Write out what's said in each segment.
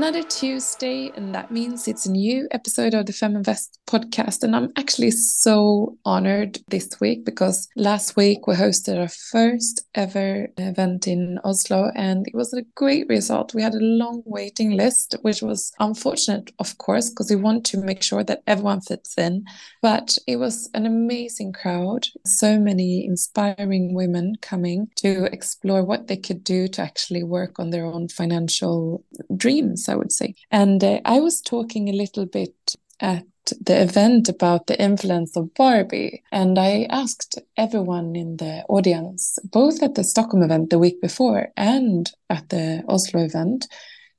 Another Tuesday, and that means it's a new episode of the Feminvest podcast. And I'm actually so honored this week because last week we hosted our first ever event in Oslo, and it was a great result. We had a long waiting list, which was unfortunate, of course, because we want to make sure that everyone fits in. But it was an amazing crowd, so many inspiring women coming to explore what they could do to actually work on their own financial dreams I would say. And uh, I was talking a little bit at the event about the influence of Barbie. And I asked everyone in the audience, both at the Stockholm event the week before and at the Oslo event,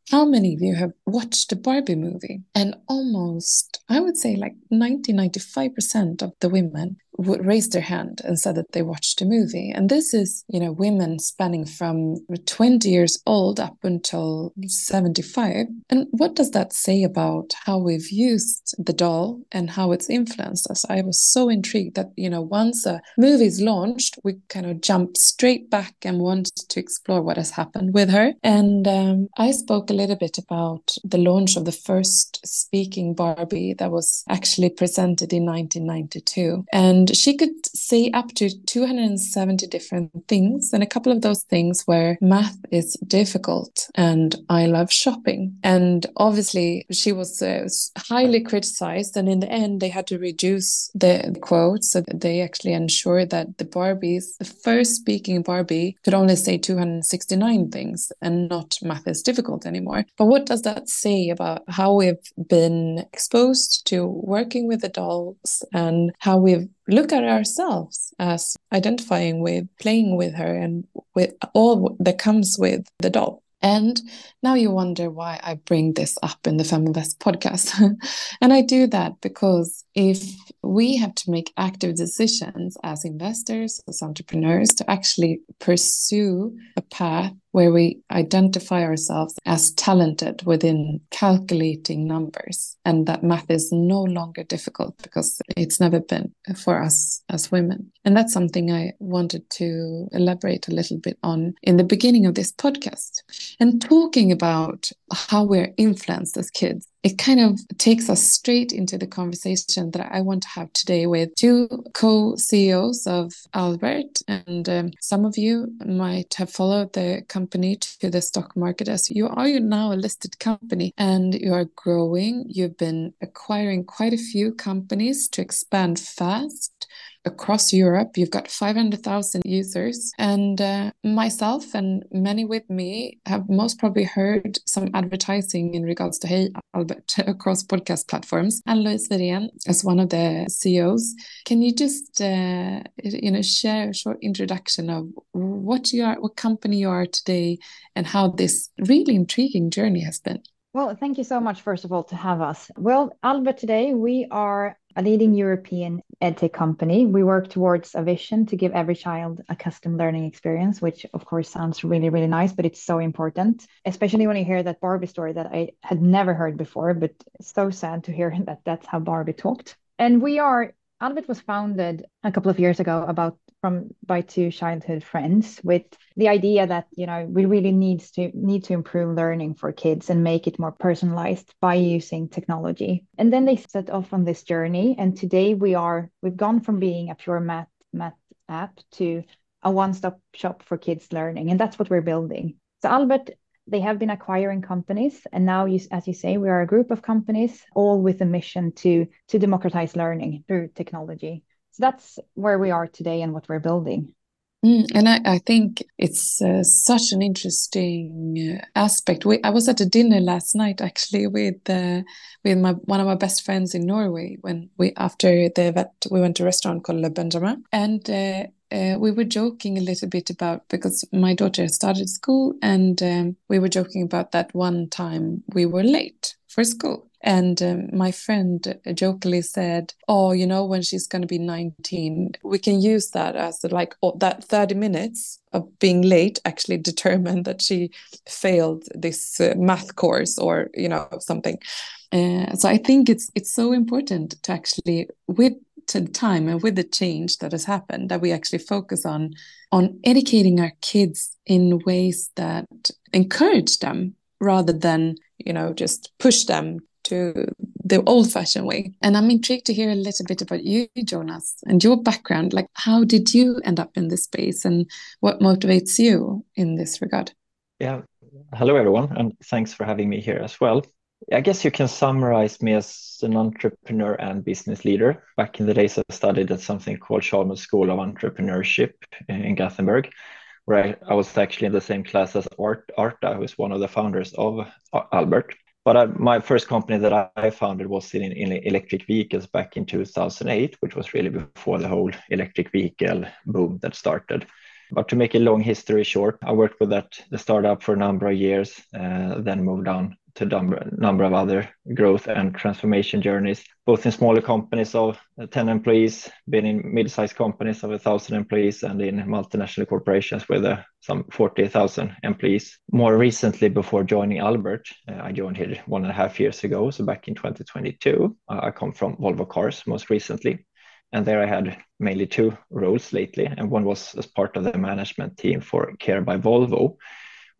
how many of you have watched the Barbie movie? And almost, I would say like 90, 95% of the women would raise their hand and said that they watched the movie. And this is, you know, women spanning from 20 years old up until 75. And what does that say about how we've used the doll and how it's influenced us? I was so intrigued that, you know, once a movie is launched, we kind of jump straight back and want to explore what has happened with her. And um, I spoke a little bit about the launch of the first speaking Barbie that was actually presented in 1992. And and she could say up to 270 different things. And a couple of those things were math is difficult and I love shopping. And obviously, she was uh, highly criticized. And in the end, they had to reduce the quotes. So they actually ensured that the Barbies, the first speaking Barbie, could only say 269 things and not math is difficult anymore. But what does that say about how we've been exposed to working with dolls and how we've look at ourselves as identifying with playing with her and with all that comes with the doll. And now you wonder why I bring this up in the Feminvest podcast. and I do that because if we have to make active decisions as investors, as entrepreneurs, to actually pursue a path where we identify ourselves as talented within calculating numbers and that math is no longer difficult because it's never been for us as women. And that's something I wanted to elaborate a little bit on in the beginning of this podcast. And talking about how we're influenced as kids it kind of takes us straight into the conversation that I want to have today with two co CEOs of Albert. And um, some of you might have followed the company to the stock market as you are you now a listed company and you are growing. You've been acquiring quite a few companies to expand fast across Europe. You've got 500,000 users. And uh, myself and many with me have most probably heard some advertising in regards to Hey Albert across podcast platforms. Anne-Louise Wirén, as one of the CEOs, can you just uh, you know share a short introduction of what you are, what company you are today, and how this really intriguing journey has been? Well, thank you so much, first of all, to have us. Well, Albert, today we are a leading European edtech company. We work towards a vision to give every child a custom learning experience, which of course sounds really, really nice, but it's so important, especially when you hear that Barbie story that I had never heard before, but so sad to hear that that's how Barbie talked. And we are Albert was founded a couple of years ago about from by two childhood friends with the idea that you know we really needs to need to improve learning for kids and make it more personalized by using technology. And then they set off on this journey and today we are we've gone from being a pure math math app to a one-stop shop for kids learning and that's what we're building. So Albert they have been acquiring companies and now you, as you say we are a group of companies all with a mission to to democratize learning through technology so that's where we are today and what we're building. Mm, and I, I, think it's uh, such an interesting uh, aspect. We, I was at a dinner last night actually with uh, with my one of my best friends in Norway when we after the event we went to a restaurant called Le Benjamin. And uh, uh, we were joking a little bit about because my daughter started school and um, we were joking about that one time we were late for school and um, my friend jokingly said, "Oh, you know, when she's going to be 19, we can use that as like oh, that 30 minutes of being late actually determined that she failed this uh, math course or you know something." Uh, so I think it's it's so important to actually with to time and with the change that has happened that we actually focus on on educating our kids in ways that encourage them rather than you know, just push them to the old fashioned way. And I'm intrigued to hear a little bit about you, Jonas, and your background. Like, how did you end up in this space and what motivates you in this regard? Yeah. Hello, everyone, and thanks for having me here as well. I guess you can summarize me as an entrepreneur and business leader. Back in the days, I studied at something called Chalmers School of Entrepreneurship in Gothenburg, where I, I was actually in the same class as Art, Arta, who is one of the founders of Albert. But my first company that I founded was in, in electric vehicles back in 2008, which was really before the whole electric vehicle boom that started. But to make a long history short, I worked with that the startup for a number of years, uh, then moved on to a number of other growth and transformation journeys, both in smaller companies of 10 employees, been in mid-sized companies of 1,000 employees, and in multinational corporations with uh, some 40,000 employees. More recently, before joining Albert, uh, I joined here one and a half years ago, so back in 2022. Uh, I come from Volvo Cars most recently, and there I had mainly two roles lately, and one was as part of the management team for Care by Volvo,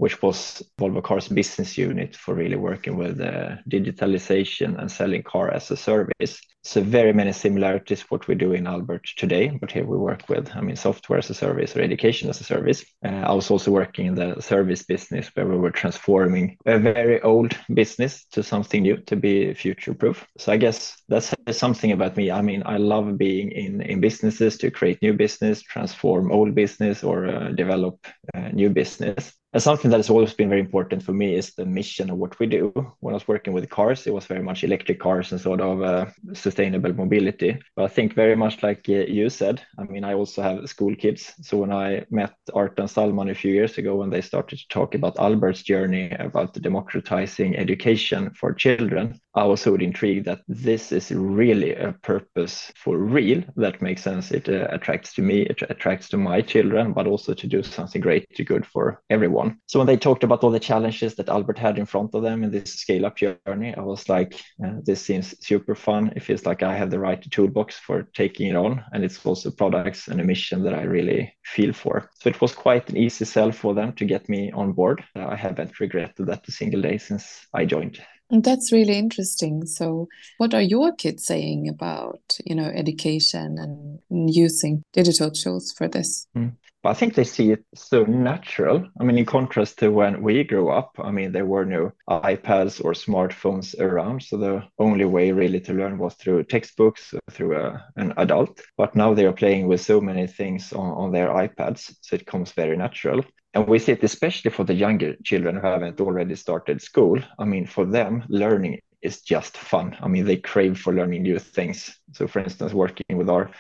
which was Volvo Cars business unit for really working with uh, digitalization and selling car as a service. So very many similarities what we do in Albert today, but here we work with, I mean, software as a service or education as a service. Uh, I was also working in the service business where we were transforming a very old business to something new to be future proof. So I guess that's something about me. I mean, I love being in, in businesses to create new business, transform old business or uh, develop uh, new business. And something that has always been very important for me is the mission of what we do. When I was working with cars, it was very much electric cars and sort of uh, sustainable mobility. But I think very much like uh, you said, I mean, I also have school kids. So when I met Art and Salman a few years ago, when they started to talk about Albert's journey about democratizing education for children, I was so intrigued that this is really a purpose for real that makes sense. It uh, attracts to me, it attracts to my children, but also to do something great, to good for everyone So when they talked about all the challenges that Albert had in front of them in this scale up journey, I was like, uh, this seems super fun. It feels like I have the right toolbox for taking it on. And it's also products and a mission that I really feel for. So it was quite an easy sell for them to get me on board. I haven't regretted that a single day since I joined. That's really interesting. So, what are your kids saying about, you know, education and using digital tools for this? Mm. I think they see it so natural. I mean, in contrast to when we grew up, I mean, there were no iPads or smartphones around. So the only way really to learn was through textbooks, through a, an adult. But now they are playing with so many things on, on their iPads. So it comes very natural. And we see it especially for the younger children who haven't already started school. I mean, for them, learning is just fun. I mean, they crave for learning new things. So, for instance, working with our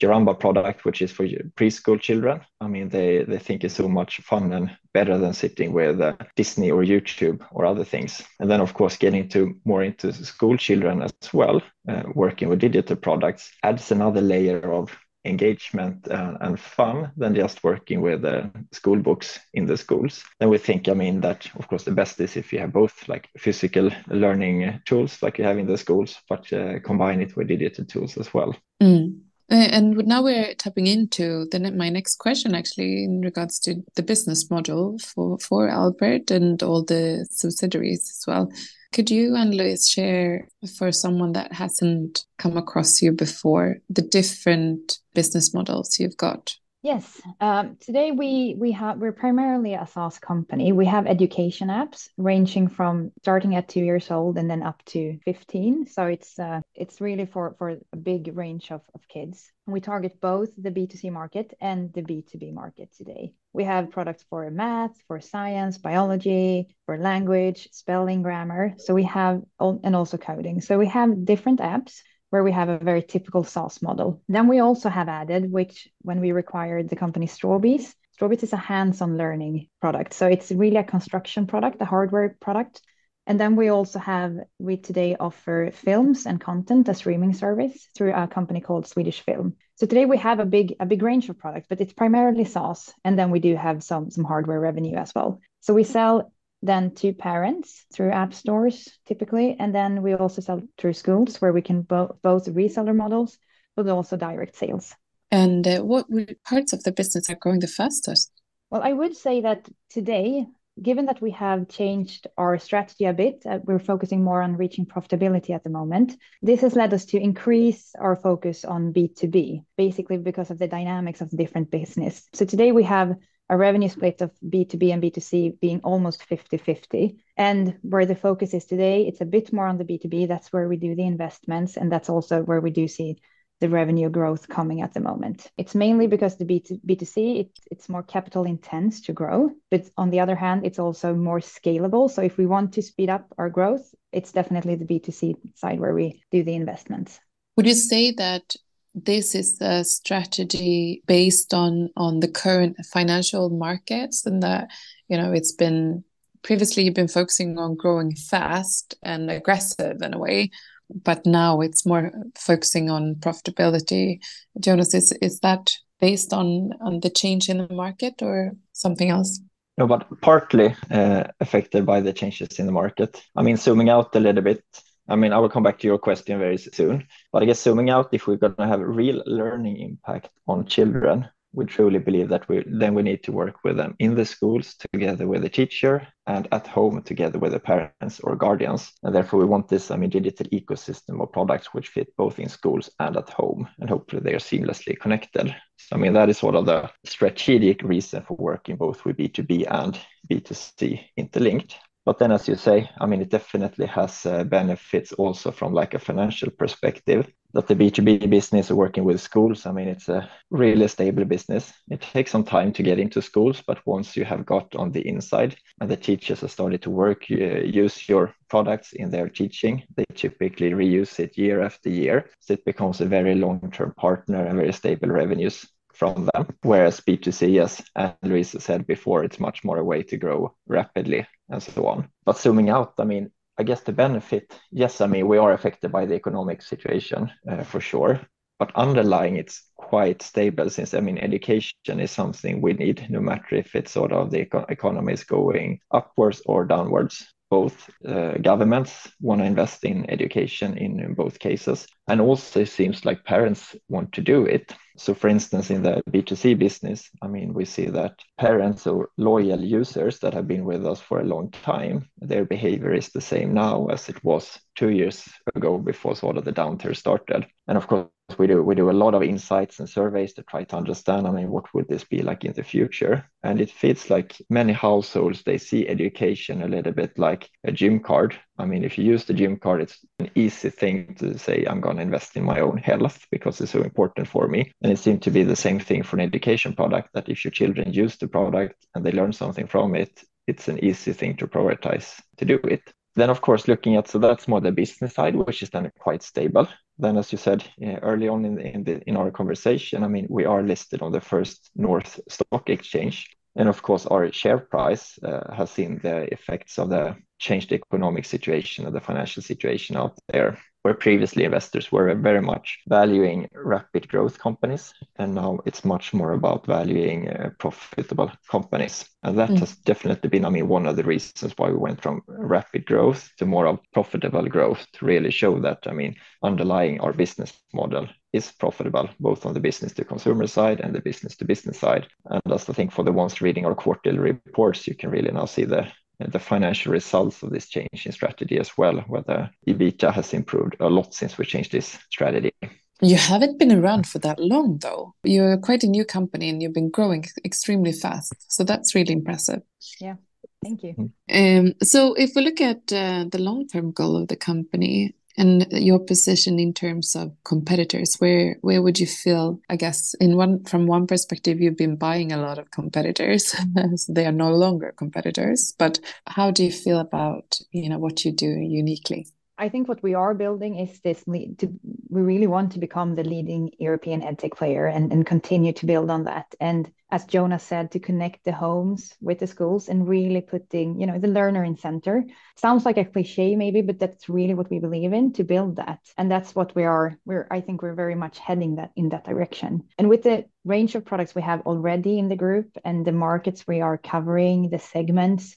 Jaramba product, which is for preschool children. I mean, they they think it's so much fun and better than sitting with uh, Disney or YouTube or other things. And then, of course, getting to more into school children as well, uh, working with digital products adds another layer of engagement and, and fun than just working with uh, school books in the schools. Then we think, I mean, that of course the best is if you have both like physical learning tools like you have in the schools, but uh, combine it with digital tools as well. Mm. Uh, and now we're tapping into the my next question, actually, in regards to the business model for for Albert and all the subsidiaries as well. Could you Anne-Louise share for someone that hasn't come across you before the different business models you've got? Yes. Um, today we we have we're primarily a SaaS company. We have education apps ranging from starting at two years old and then up to 15. So it's uh, it's really for for a big range of, of kids. We target both the B2C market and the B2B market today. We have products for math, for science, biology, for language, spelling, grammar. So we have and also coding. So we have different apps where we have a very typical SaaS model. Then we also have added, which when we acquired the company Strawbees, Strawbees is a hands-on learning product. So it's really a construction product, a hardware product. And then we also have, we today offer films and content, a streaming service through a company called Swedish Film. So today we have a big, a big range of products, but it's primarily SaaS. And then we do have some, some hardware revenue as well. So we sell then to parents through app stores typically. And then we also sell through schools where we can bo- both reseller models, but also direct sales. And uh, what parts of the business are growing the fastest? Well, I would say that today given that we have changed our strategy a bit, uh, we're focusing more on reaching profitability at the moment. This has led us to increase our focus on B2B, basically because of the dynamics of the different business. So today we have a revenue split of B2B and B2C being almost 50 50. And where the focus is today, it's a bit more on the B2B. That's where we do the investments. And that's also where we do see the revenue growth coming at the moment. It's mainly because the B2, B2C, it's more capital intense to grow. But on the other hand, it's also more scalable. So if we want to speed up our growth, it's definitely the B2C side where we do the investments. Would you say that this is a strategy based on on the current financial markets and that you know it's been previously you've been focusing on growing fast and aggressive in a way but now it's more focusing on profitability. Jonas is is that based on on the change in the market or something else? No but partly uh, affected by the changes in the market. I mean zooming out a little bit I mean, I will come back to your question very soon, but I guess zooming out, if we're going to have a real learning impact on children, we truly believe that we then we need to work with them in the schools together with the teacher and at home together with the parents or guardians. And therefore, we want this, I mean, digital ecosystem of products which fit both in schools and at home, and hopefully they are seamlessly connected. So, I mean, that is sort of the strategic reason for working both with B2B and B2C interlinked. But then, as you say, I mean, it definitely has uh, benefits also from like a financial perspective. That the B2B business working with schools, I mean, it's a really stable business. It takes some time to get into schools, but once you have got on the inside and the teachers have started to work, uh, use your products in their teaching, they typically reuse it year after year. So it becomes a very long-term partner and very stable revenues from them. Whereas B2C, as Louise said before, it's much more a way to grow rapidly and so on. But zooming out, I mean, I guess the benefit, yes, I mean, we are affected by the economic situation uh, for sure, but underlying it's quite stable since, I mean, education is something we need no matter if it's sort of the economy is going upwards or downwards both uh, governments want to invest in education in, in, both cases and also it seems like parents want to do it so for instance in the b2c business i mean we see that parents or loyal users that have been with us for a long time their behavior is the same now as it was two years ago before sort of the downturn started. And of course we do we do a lot of insights and surveys to try to understand i mean what would this be like in the future? And it feels like many households they see education a little bit like a gym card i mean if you use the gym card it's an easy thing to say i'm going to invest in my own health because it's so important for me. And it seems to be the same thing for an education product that if your children use the product and they learn something from it it's an easy thing to prioritize to do it. Then, of course, looking at so that's more the business side, which is then quite stable. Then, as you said early on in the, in, the, in our conversation, I mean, we are listed on the First North Stock Exchange, and of course, our share price uh, has seen the effects of the changed the economic situation and the financial situation out there where previously investors were very much valuing rapid growth companies, and now it's much more about valuing uh, profitable companies. And that mm. has definitely been, I mean, one of the reasons why we went from rapid growth to more of profitable growth to really show that, I mean, underlying our business model is profitable, both on the business to consumer side and the business to business side. And that's, I think, for the ones reading our quarterly reports, you can really now see the the financial results of this change in strategy as well, whether the EBITDA has improved a lot since we changed this strategy. You haven't been around for that long, though. You're quite a new company and you've been growing extremely fast. So that's really impressive. Yeah, thank you. Mm-hmm. Um, so, if we look at uh, the long term goal of the company, and your position in terms of competitors where where would you feel i guess in one from one perspective you've been buying a lot of competitors so they are no longer competitors but how do you feel about you know what you do uniquely I think what we are building is this lead to we really want to become the leading European edtech player and, and continue to build on that. And as Jonas said, to connect the homes with the schools and really putting, you know, the learner in center. Sounds like a cliche maybe, but that's really what we believe in to build that. And that's what we are, we're I think we're very much heading that in that direction. And with the range of products we have already in the group and the markets we are covering, the segments,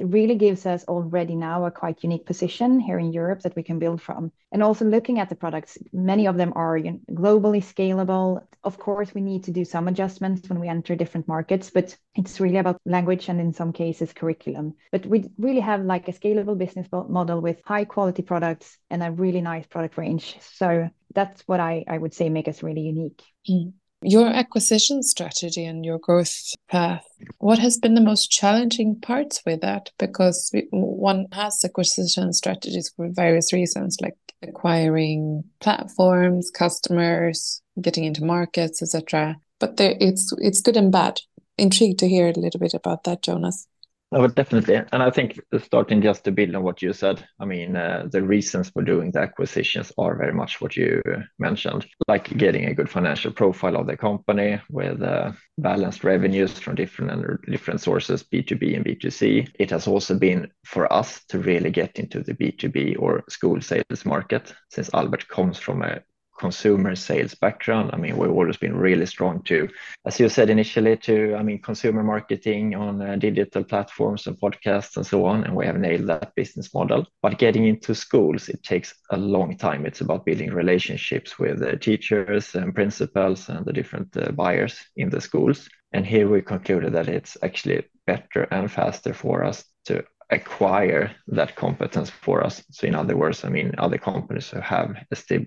really gives us already now a quite unique position here in Europe that we can build from. And also looking at the products, many of them are globally scalable. Of course, we need to do some adjustments when we enter different markets, but it's really about language and in some cases curriculum. But we really have like a scalable business model with high quality products and a really nice product range. So that's what I, I would say make us really unique. Mm. Your acquisition strategy and your growth path, what has been the most challenging parts with that? Because one has acquisition strategies for various reasons, like acquiring platforms, customers, getting into markets, etc. But there, it's it's good and bad. Intrigued to hear a little bit about that, Jonas. No, definitely. And I think starting just to build on what you said, I mean, uh, the reasons for doing the acquisitions are very much what you mentioned, like getting a good financial profile of the company with uh, balanced revenues from different different sources, B2B and B2C. It has also been for us to really get into the B2B or school sales market, since Albert comes from a consumer sales background. I mean, we've always been really strong to, as you said initially, to, I mean, consumer marketing on uh, digital platforms and podcasts and so on. And we have nailed that business model. But getting into schools, it takes a long time. It's about building relationships with uh, teachers and principals and the different uh, buyers in the schools. And here we concluded that it's actually better and faster for us to acquire that competence for us. So in other words, I mean, other companies who have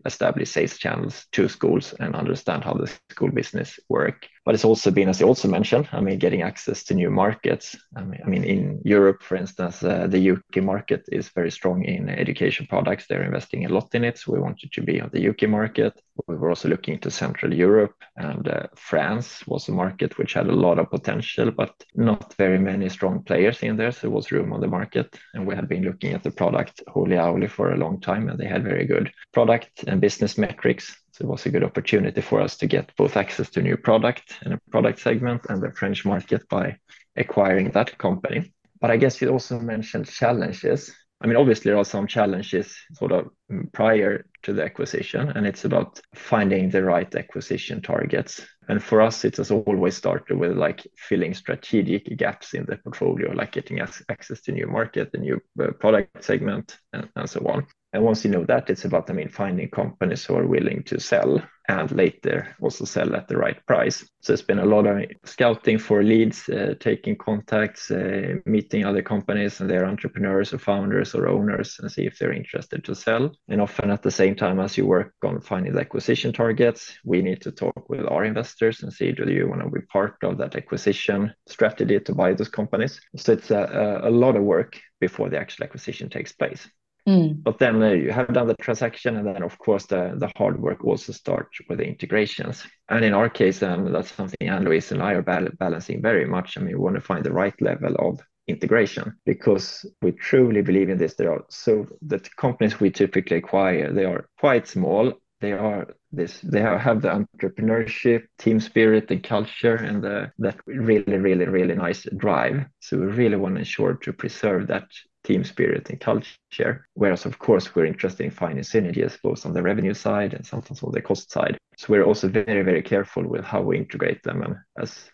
established sales channels to schools and understand how the school business work. But it's also been, as you also mentioned, I mean, getting access to new markets. I mean, I mean in Europe, for instance, uh, the UK market is very strong in education products. They're investing a lot in it. So we wanted to be on the UK market. We were also looking to Central Europe and uh, France was a market which had a lot of potential, but not very many strong players in there. So there was room on the market. And we had been looking at the product Holy Owly for a long time and they had very good product and business metrics. It was a good opportunity for us to get both access to new product and a product segment and the French market by acquiring that company. But I guess you also mentioned challenges. I mean, obviously, there are some challenges sort of prior to the acquisition, and it's about finding the right acquisition targets. And for us, it has always started with like filling strategic gaps in the portfolio, like getting access to new market, a new uh, product segment, and so on. And once you know that, it's about, I mean, finding companies who are willing to sell and later also sell at the right price. So it's been a lot of scouting for leads, uh, taking contacts, uh, meeting other companies and their entrepreneurs or founders or owners and see if they're interested to sell. And often at the same time as you work on finding the acquisition targets, we need to talk with our investors and see do you want to be part of that acquisition strategy to buy those companies. So it's a lot of work before the actual acquisition takes place. Mm. But then uh, you have done the transaction, and then of course the, the hard work also starts with the integrations. And in our case, um, that's something Anne-Louise and I are bal- balancing very much. I mean, we want to find the right level of integration because we truly believe in this. There are so the companies we typically acquire, they are quite small. They are this. They have the entrepreneurship, team spirit, and culture, and the, that really, really, really nice drive. So we really want to ensure to preserve that team spirit and culture. Whereas, of course, we're interested in finding synergies both on the revenue side and sometimes on the cost side. So we're also very, very careful with how we integrate them. And as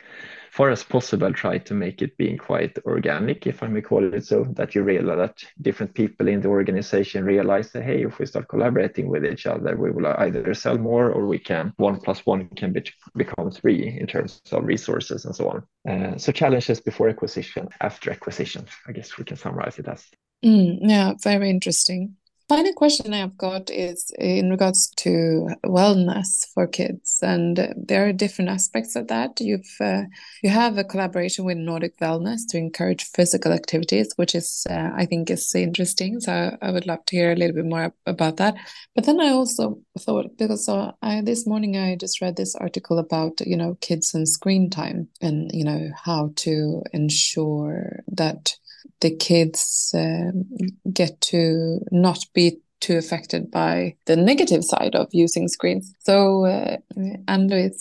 far as possible try to make it being quite organic, if I may call it so, that you realize that different people in the organization realize that, hey, if we start collaborating with each other, we will either sell more or we can, one plus one can be, become three in terms of resources and so on. Uh, so challenges before acquisition, after acquisition, I guess we can summarize it as. Mm, yeah, very interesting. Final question I have got is in regards to wellness for kids, and there are different aspects of that. You've uh, you have a collaboration with Nordic Wellness to encourage physical activities, which is uh, I think is interesting. So I would love to hear a little bit more about that. But then I also thought because uh, I, this morning I just read this article about you know kids and screen time, and you know how to ensure that the kids um, get to not be too affected by the negative side of using screens. So, uh,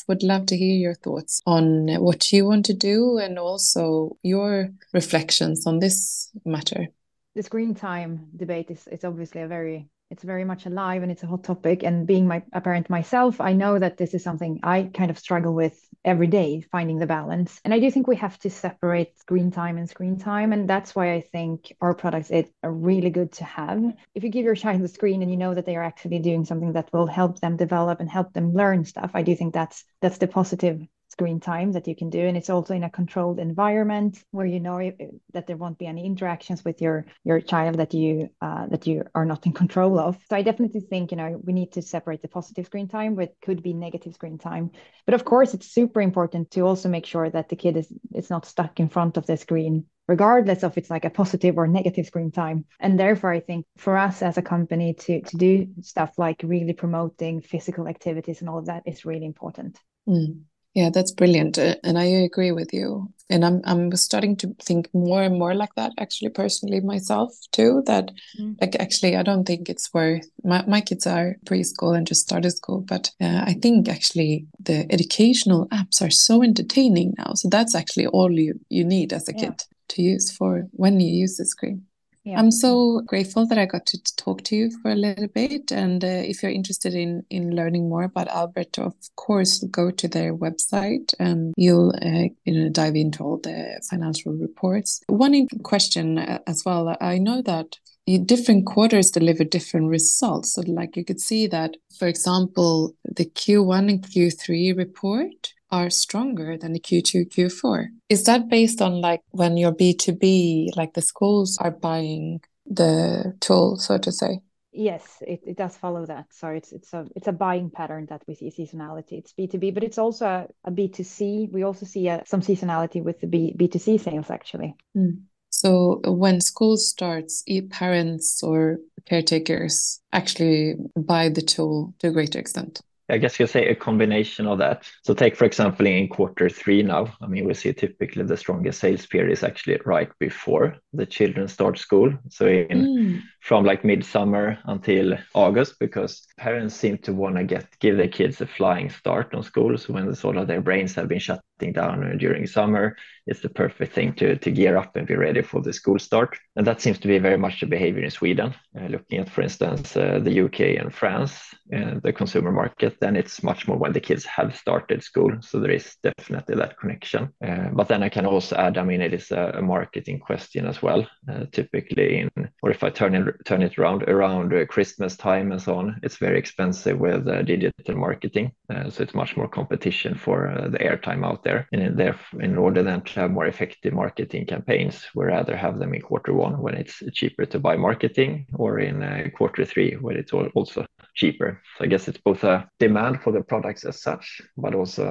would love to hear your thoughts on what you want to do and also your reflections on this matter. The screen time debate is, is obviously a very it's very much alive and it's a hot topic. And being my a parent myself, I know that this is something I kind of struggle with every day, finding the balance. And I do think we have to separate screen time and screen time. And that's why I think our products it are really good to have. If you give your child the screen and you know that they are actually doing something that will help them develop and help them learn stuff, I do think that's that's the positive screen time that you can do and it's also in a controlled environment where you know that there won't be any interactions with your your child that you uh, that you are not in control of. So i definitely think you know we need to separate the positive screen time with could be negative screen time. But of course it's super important to also make sure that the kid is is not stuck in front of the screen regardless of it's like a positive or negative screen time. And therefore i think for us as a company to to do stuff like really promoting physical activities and all of that is really important. Mm. Yeah, that's brilliant. Uh, and I agree with you. And I'm I'm starting to think more and more like that actually personally myself too. That mm. like actually I don't think it's worth my, my kids are preschool and just started school, but uh, I think actually the educational apps are so entertaining now. So that's actually all you you need as a yeah. kid to use for when you use the screen. Yeah. I'm so grateful that I got to talk to you for a little bit. And uh, if you're interested in in learning more about Albert, of course, go to their website and you'll uh, you know dive into all the financial reports. One question uh, as well. I know that different quarters deliver different results. So, like you could see that, for example, the Q1 and Q3 report are stronger than the Q2, Q4. Is that based on like when your B2B, like the schools are buying the tool, so to say? Yes, it, it does follow that. So it's it's a it's a buying pattern that we see seasonality. It's B2B, but it's also a a B2C. We also see a, some seasonality with the B, B2C sales actually. Mm. So when school starts, parents or caretakers actually buy the tool to a greater extent. I guess you say a combination of that. So take, for example, in quarter three now, I mean, we see typically the strongest sales period is actually right before the children start school. So in mm. from like midsummer until August, because parents seem to want to get give their kids a flying start on school. So when the sort of their brains have been shutting down during summer, it's the perfect thing to, to gear up and be ready for the school start. And that seems to be very much the behavior in Sweden. Uh, looking at, for instance, uh, the UK and France, uh, the consumer market, then it's much more when the kids have started school. So there is definitely that connection. Uh, but then I can also add, I mean, it is a, a marketing question as well. Uh, typically, in or if I turn it turn it around around uh, Christmas time and so on, it's very expensive with digital marketing. so it's much more competition for the airtime out there. And in, there, in order then to have more effective marketing campaigns, we rather have them in quarter one when it's cheaper to buy marketing or in uh, quarter three when it's also cheaper. So I guess it's both a demand for the products as such, but also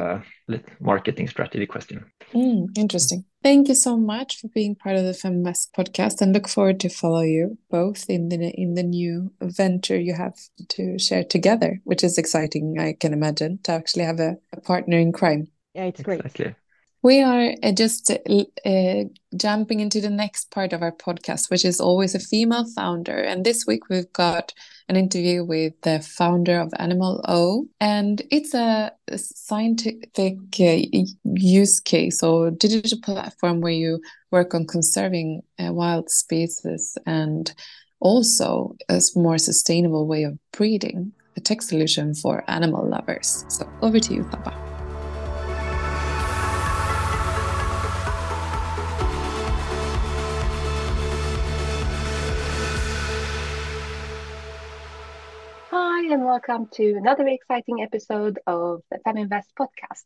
a marketing strategy question. Mm, interesting. Thank you so much for being part of the Feminvest podcast and look forward to follow you both in the in the new venture you have to share together, which is exciting, I can imagine, to actually have a, a partner in crime. Yeah, it's great. We are uh, just uh, uh, jumping into the next part of our podcast, which is always a female founder. And this week we've got an interview with the founder of Animal O. And it's a, a scientific uh, use case or digital platform where you work on conserving uh, wild species and also a more sustainable way of breeding, a tech solution for animal lovers. So over to you, Saba. Welcome to another exciting episode of the Feminvest podcast.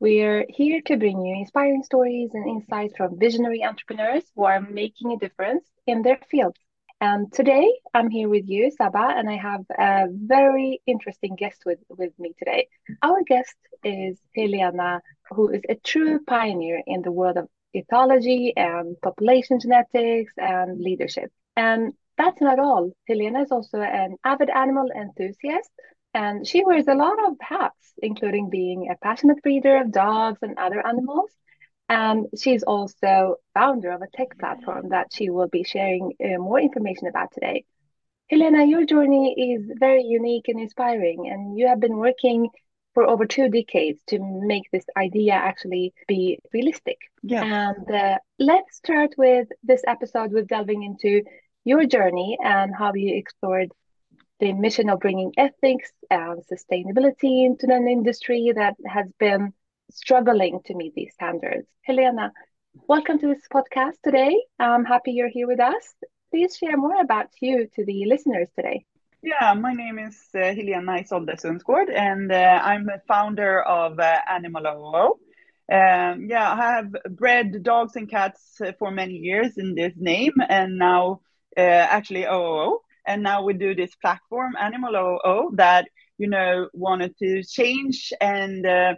We're here to bring you inspiring stories and insights from visionary entrepreneurs who are making a difference in their field. And today I'm here with you, Saba, and I have a very interesting guest with, with me today. Our guest is Helena, who is a true pioneer in the world of ethology and population genetics and leadership. And that's not all. Helena is also an avid animal enthusiast, and she wears a lot of hats, including being a passionate breeder of dogs and other animals. And she's also founder of a tech platform that she will be sharing uh, more information about today. Helena, your journey is very unique and inspiring, and you have been working for over two decades to make this idea actually be realistic. Yeah. And uh, let's start with this episode with delving into your journey and how you explored the mission of bringing ethics and sustainability into an industry that has been struggling to meet these standards. Helena, welcome to this podcast today. I'm happy you're here with us. Please share more about you to the listeners today. Yeah, my name is uh, Helena Isolde Sundsgård, and uh, I'm a founder of uh, Animal OO. Um, yeah, I have bred dogs and cats for many years in this name, and now actually OO. And now we do this platform, Animal OO, that you know wanted to change and uh,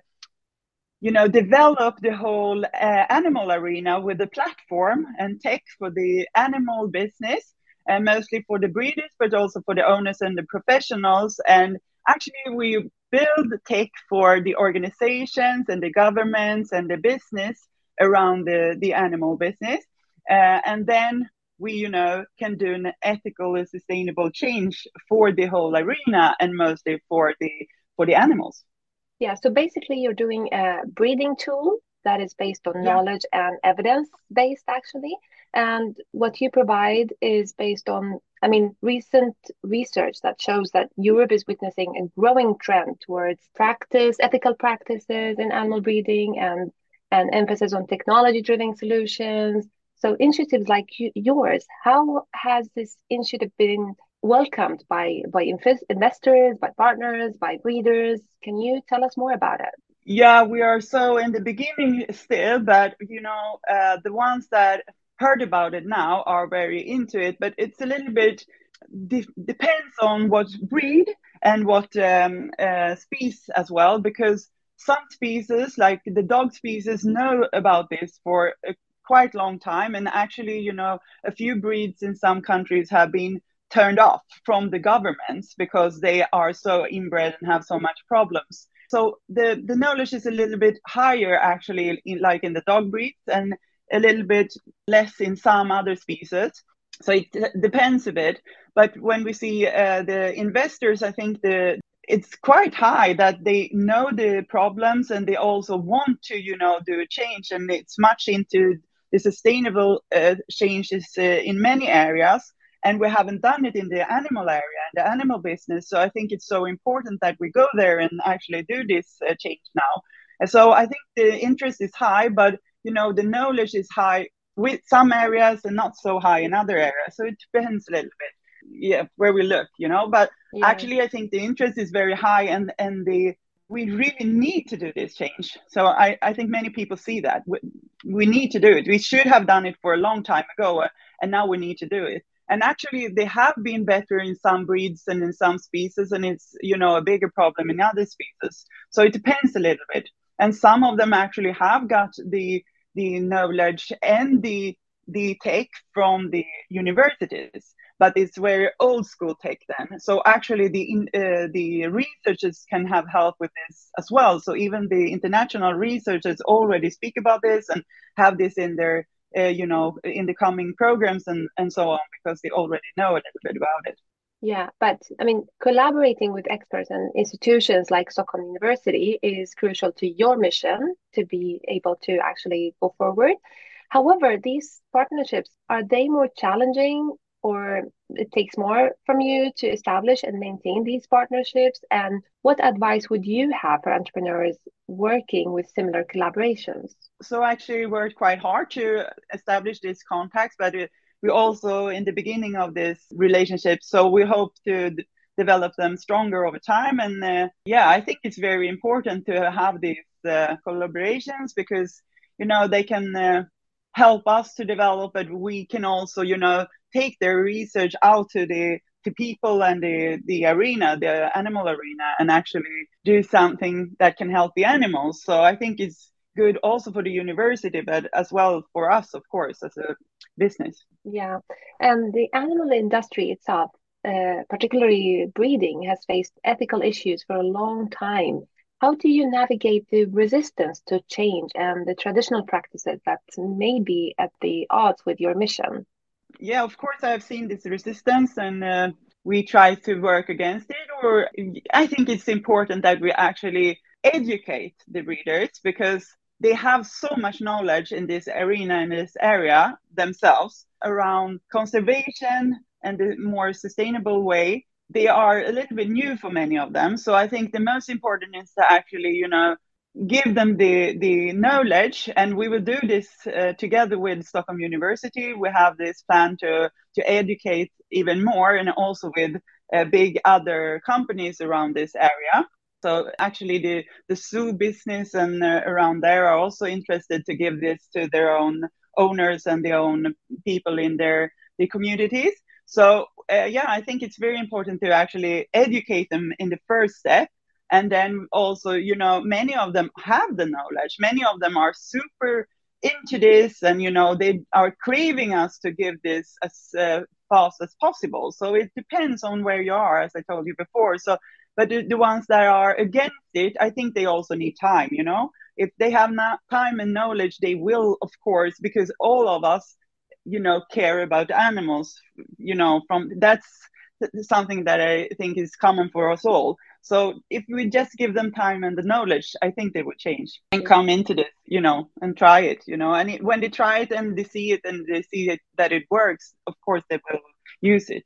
you know develop the whole animal arena with the platform and tech for the animal business and mostly for the breeders, but also for the owners and the professionals. And actually, we build tech for the organizations and the governments and the business around the, the animal business. Uh, and then we, you know, can do an ethical and sustainable change for the whole arena and mostly for the for the animals. Yeah. So basically, you're doing a breeding tool that is based on yeah. knowledge and evidence based, actually. And what you provide is based on, I mean, recent research that shows that Europe is witnessing a growing trend towards practice, ethical practices in animal breeding and and emphasis on technology driven solutions. So initiatives like yours, how has this initiative been welcomed by by investors, by partners, by breeders? Can you tell us more about it? Yeah, we are so in the beginning still, but you know, uh, the ones that heard about it now are very into it, but it's a little bit de- depends on what breed and what um, uh, species as well, because some species, like the dog species, know about this for a quite long time, and actually, you know, a few breeds in some countries have been turned off from the governments because they are so inbred and have so much problems. So the the knowledge is a little bit higher actually, in, like in the dog breeds, and a little bit less in some other species. So it depends a bit. But when we see uh, the investors, I think the it's quite high that they know the problems and they also want to, you know, do a change. And it's much into the sustainable uh, changes uh, in many areas. And we haven't done it in the animal area and the animal business. So I think it's so important that we go there and actually do this uh, change now. And so I think the interest is high, but you know the knowledge is high with some areas and not so high in other areas so it depends a little bit yeah where we look you know but yeah. actually i think the interest is very high and and the we really need to do this change. So i i think many people see that. We, we need to do it. We should have done it for a long time ago uh, and now we need to do it. And actually they have been better in some breeds and in some species and it's you know a bigger problem in other species. So it depends a little bit. And some of them actually have got the the knowledge and the the take from the universities but it's very old school take then. So actually the uh, the researchers can have help with this as well. So even the international researchers already speak about this and have this in their uh, you know in the coming programs and and so on because they already know a little bit about it. Yeah, but I mean, collaborating with experts and institutions like Stockholm University is crucial to your mission to be able to actually go forward. However, these partnerships are they more challenging or it takes more from you to establish and maintain these partnerships? And what advice would you have for entrepreneurs working with similar collaborations? So, actually worked quite hard to establish these contacts, but we also in the beginning of this relationship so we hope to develop them stronger over time and uh, yeah i think it's very important to have these uh, collaborations because you know they can uh, help us to develop but we can also you know take their research out to the to people and the the arena the animal arena and actually do something that can help the animals so i think it's good also for the university but as well for us of course as a business. Yeah, and the animal industry itself, uh, particularly breeding, has faced ethical issues for a long time. How do you navigate the resistance to change and the traditional practices that may be at the odds with your mission? Yeah, of course, I've seen this resistance and uh, we try to work against it. Or I think it's important that we actually educate the readers because they have so much knowledge in this arena in this area themselves around conservation and the more sustainable way they are a little bit new for many of them. So I think the most important is to actually, you know, give them the the knowledge. And we will do this uh, together with stockholm university. We have this plan to to educate even more and also with uh, big other companies around this area. So actually the the zoo business and uh, around there are also interested to give this to their own owners and the own people in their the communities. So uh, yeah i think it's very important to actually educate them in the first step. And then also you know many of them have the knowledge. Many of them are super into this and you know they are craving us to give this as uh, fast as possible. So it depends on where you are as i told you before. So but the, the ones that are against it i think they also need time you know? If they have not time and knowledge they will of course because all of us you know care about animals you know from that's something that i think is common for us all so if we just give them time and the knowledge, I think they would change and come into this, you know, and try it, you know. And it, when they try it and they see it and they see it that it works, of course they will use it.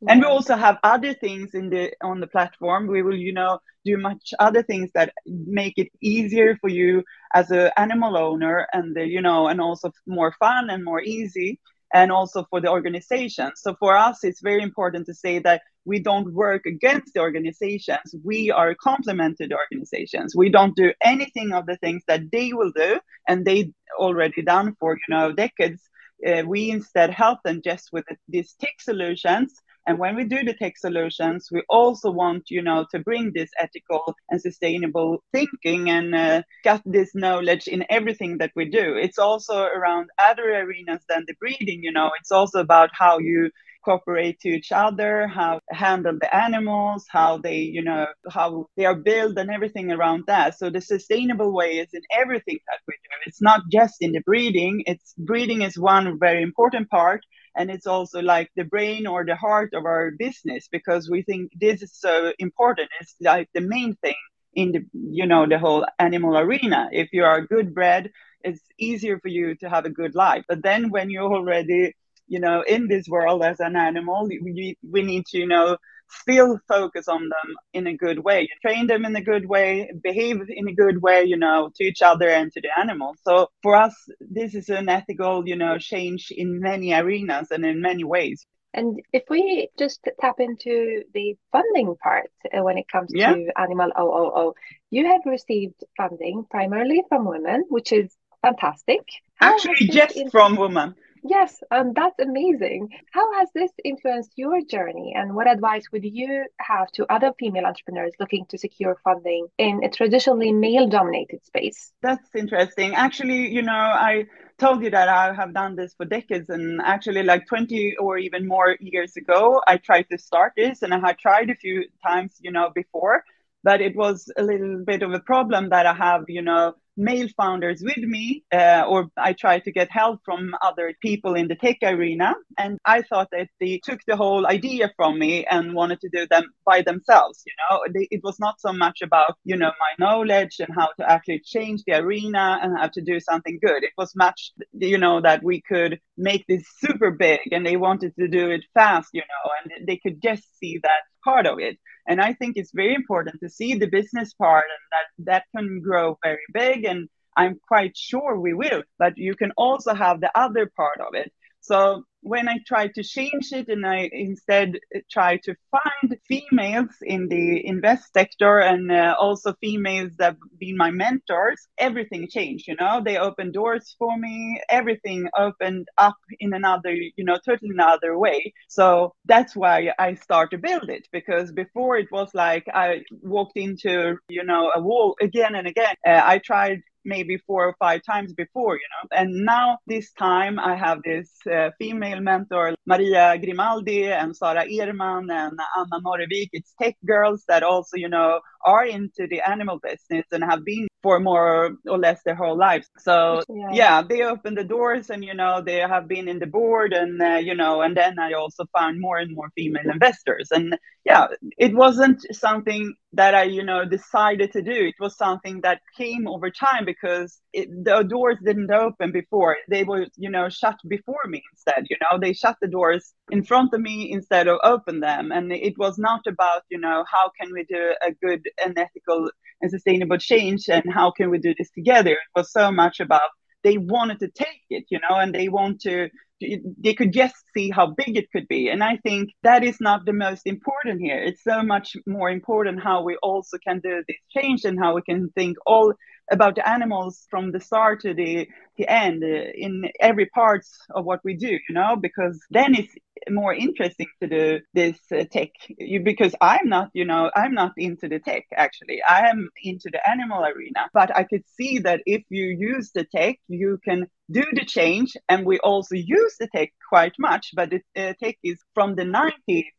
Yeah. And we also have other things in the on the platform. We will, you know, do much other things that make it easier for you as an animal owner, and the, you know, and also more fun and more easy and also for the organization. So for us, it's very important to say that we don't work against the organizations. We are complemented organizations. We don't do anything of the things that they will do, and they already done for you know decades. Uh, we instead help them just with these tech solutions and when we do the tech solutions, we also want, you know, to bring this ethical and sustainable thinking and uh, get this knowledge in everything that we do. It's also around other arenas than the breeding, you know, it's also about how you cooperate to each other, how handle the animals, how they, you know, how they are built and everything around that. So the sustainable way is in everything that we do. It's not just in the breeding. It's breeding is one very important part, and it's also like the brain or the heart of our business because we think this is so important. It's like the main thing in the you know the whole animal arena. If you are good bred it's easier for you to have a good life. But then when you're already you know in this world as an animal we, we need to you know still focus on them in a good way. You train them in a good way, behave in a good way, you know, to each other and to the animals. So for us, this is an ethical, you know, change in many arenas and in many ways. And if we just tap into the funding part uh, when it comes yeah. to Animal OOO, you have received funding primarily from women, which is fantastic. Actually, just from women. Yes, and that's amazing. How has this influenced your journey, and what advice would you have to other female entrepreneurs looking to secure funding in a traditionally male dominated space? That's interesting. Actually, you know, I told you that I have done this for decades, and actually, like 20 or even more years ago, I tried to start this, and I had tried a few times, you know, before, but it was a little bit of a problem that I have, you know, male founders with me, uh, or I tried to get help from other people in the tech arena. And I thought that they took the whole idea from me and wanted to do them by themselves. You know, they, it was not so much about, you know, my knowledge and how to actually change the arena and how to do something good. It was much, you know, that we could make this super big and they wanted to do it fast, you know, and they could just see that part of it and i think it's very important to see the business part and that that can grow very big and i'm quite sure we will but you can also have the other part of it. So when I tried to change it and I instead tried to find females in the invest sector and uh, also females that have been my mentors, everything changed. You know, they opened doors for me. Everything opened up in another, you know, totally another way. So that's why I started to build it because before it was like I walked into, you know, a wall again and again. Uh, I tried maybe four or five times before, you know. And now this time I have this uh, female mentor, Maria Grimaldi and Sara Ehrman and Anna Norrevik. It's tech girls that also, you know, are into the animal business and have been for more or less their whole lives. So yeah. yeah, they opened the doors, and you know they have been in the board, and uh, you know, and then I also found more and more female investors, and yeah, it wasn't something that I you know decided to do. It was something that came over time because it, the doors didn't open before; they were you know shut before me instead. You know, they shut the doors in front of me instead of open them, and it was not about you know how can we do a good and ethical and sustainable change and how can we do this together? It was so much about they wanted to take it you know and they want to they could just see how big it could be. And i think that is not the most important here. It's so much more important how we also can do this change and how we can think all about the animals from the start to the the end uh, in every parts of what we do you know because then it's more interesting to do this uh, tech. You, because i'm not you know i'm not into the tech actually. I am into the animal arena. But i could see that if you use the tech you can do the change. And we also use the tech quite much. But the uh, tech is from the 90s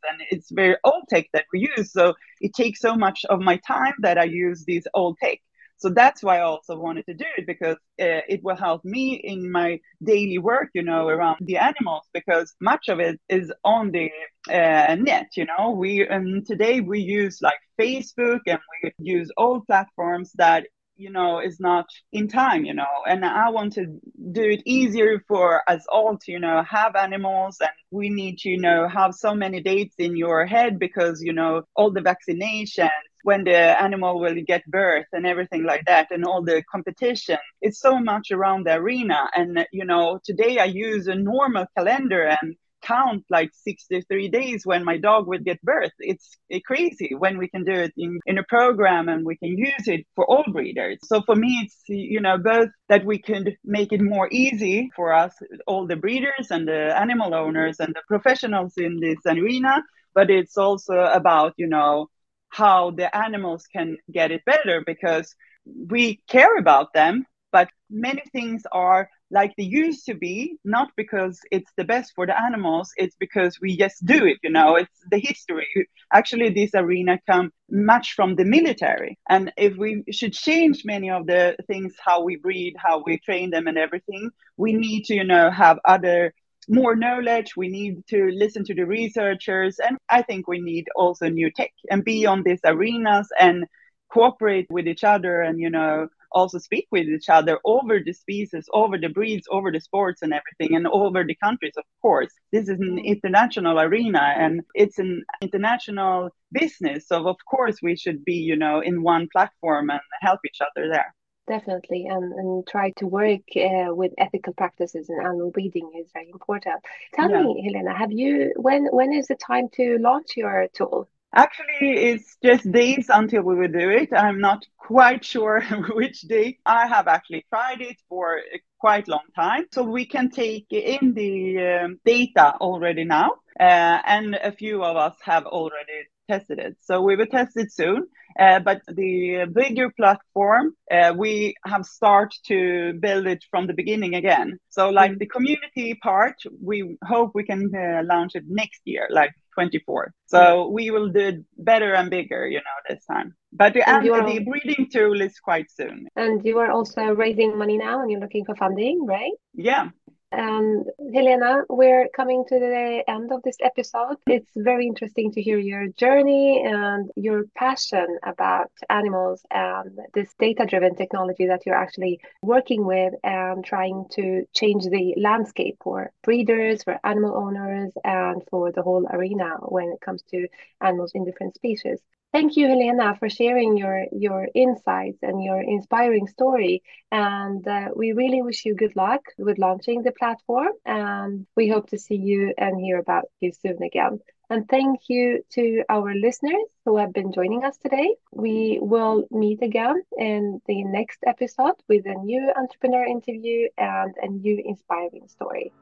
and it's very old tech that we use. So it takes so much of my time that i use this old tech so that's why I also wanted to do it because uh, it will help me in my daily work, you know, around the animals because much of it is on the uh, net. You know, we and today we use like Facebook and we use old platforms that you know is not in time you know and i want to do it easier for us all to you know have animals and we need to you know have so many dates in your head because you know all the vaccinations when the animal will get birth and everything like that and all the competition. It's so much around the arena and you know today i use a normal calendar and count like 63 days when my dog would get birth. It's eh, crazy when we can do it in, in a program and we can use it for all breeders. So for me, it's, you know, both that we could make it more easy for us, all the breeders and the animal owners and the professionals in this arena, but it's also about, you know, how the animals can get it better because we care about them but many things are like they used to be not because it's the best for the animals it's because we just do it you know it's the history. Actually this arena come much from the military. And if we should change many of the things how we breed how we train them and everything we need to you know have other more knowledge. We need to listen to the researchers. And i think we need also new tech and be on these arenas and cooperate with each other and you know also speak with each other over the species, over the breeds, over the sports and everything, and over the countries, of course. This is an international arena and it's an international business. So, of course, we should be, you know, in one platform and help each other there definitely and, and try to work uh, with ethical practices and animal breeding is very important tell yeah. me helena have you when when is the time to launch your tool Actually, it's just days until we will do it. I'm not quite sure which date. I have actually tried it for a quite long time. So we can take in the um, data already now. Uh, and a few of us have already tested it. So we will test it soon. Uh, but the bigger platform, uh, we have started to build it from the beginning again. So like mm. the community part, we hope we can uh, launch it next year, like 24. So we will do it better and bigger, you know, this time. But the, and the breeding tool is quite soon. And you are also raising money now and you're looking for funding, right? Yeah. And Helena, we're coming to the end of this episode. It's very interesting to hear your journey and your passion about animals and this data driven technology that you're actually working with and trying to change the landscape for breeders, for animal owners, and for the whole arena when it comes to animals in different species. Thank you, Helena, for sharing your your insights and your inspiring story. And uh, we really wish you good luck with launching the platform. And we hope to see you and hear about you soon again. And thank you to our listeners who have been joining us today. We will meet again in the next episode with a new entrepreneur interview and a new inspiring story.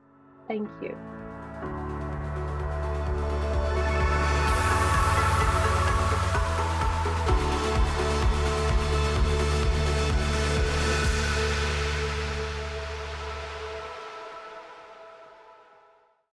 Thank you.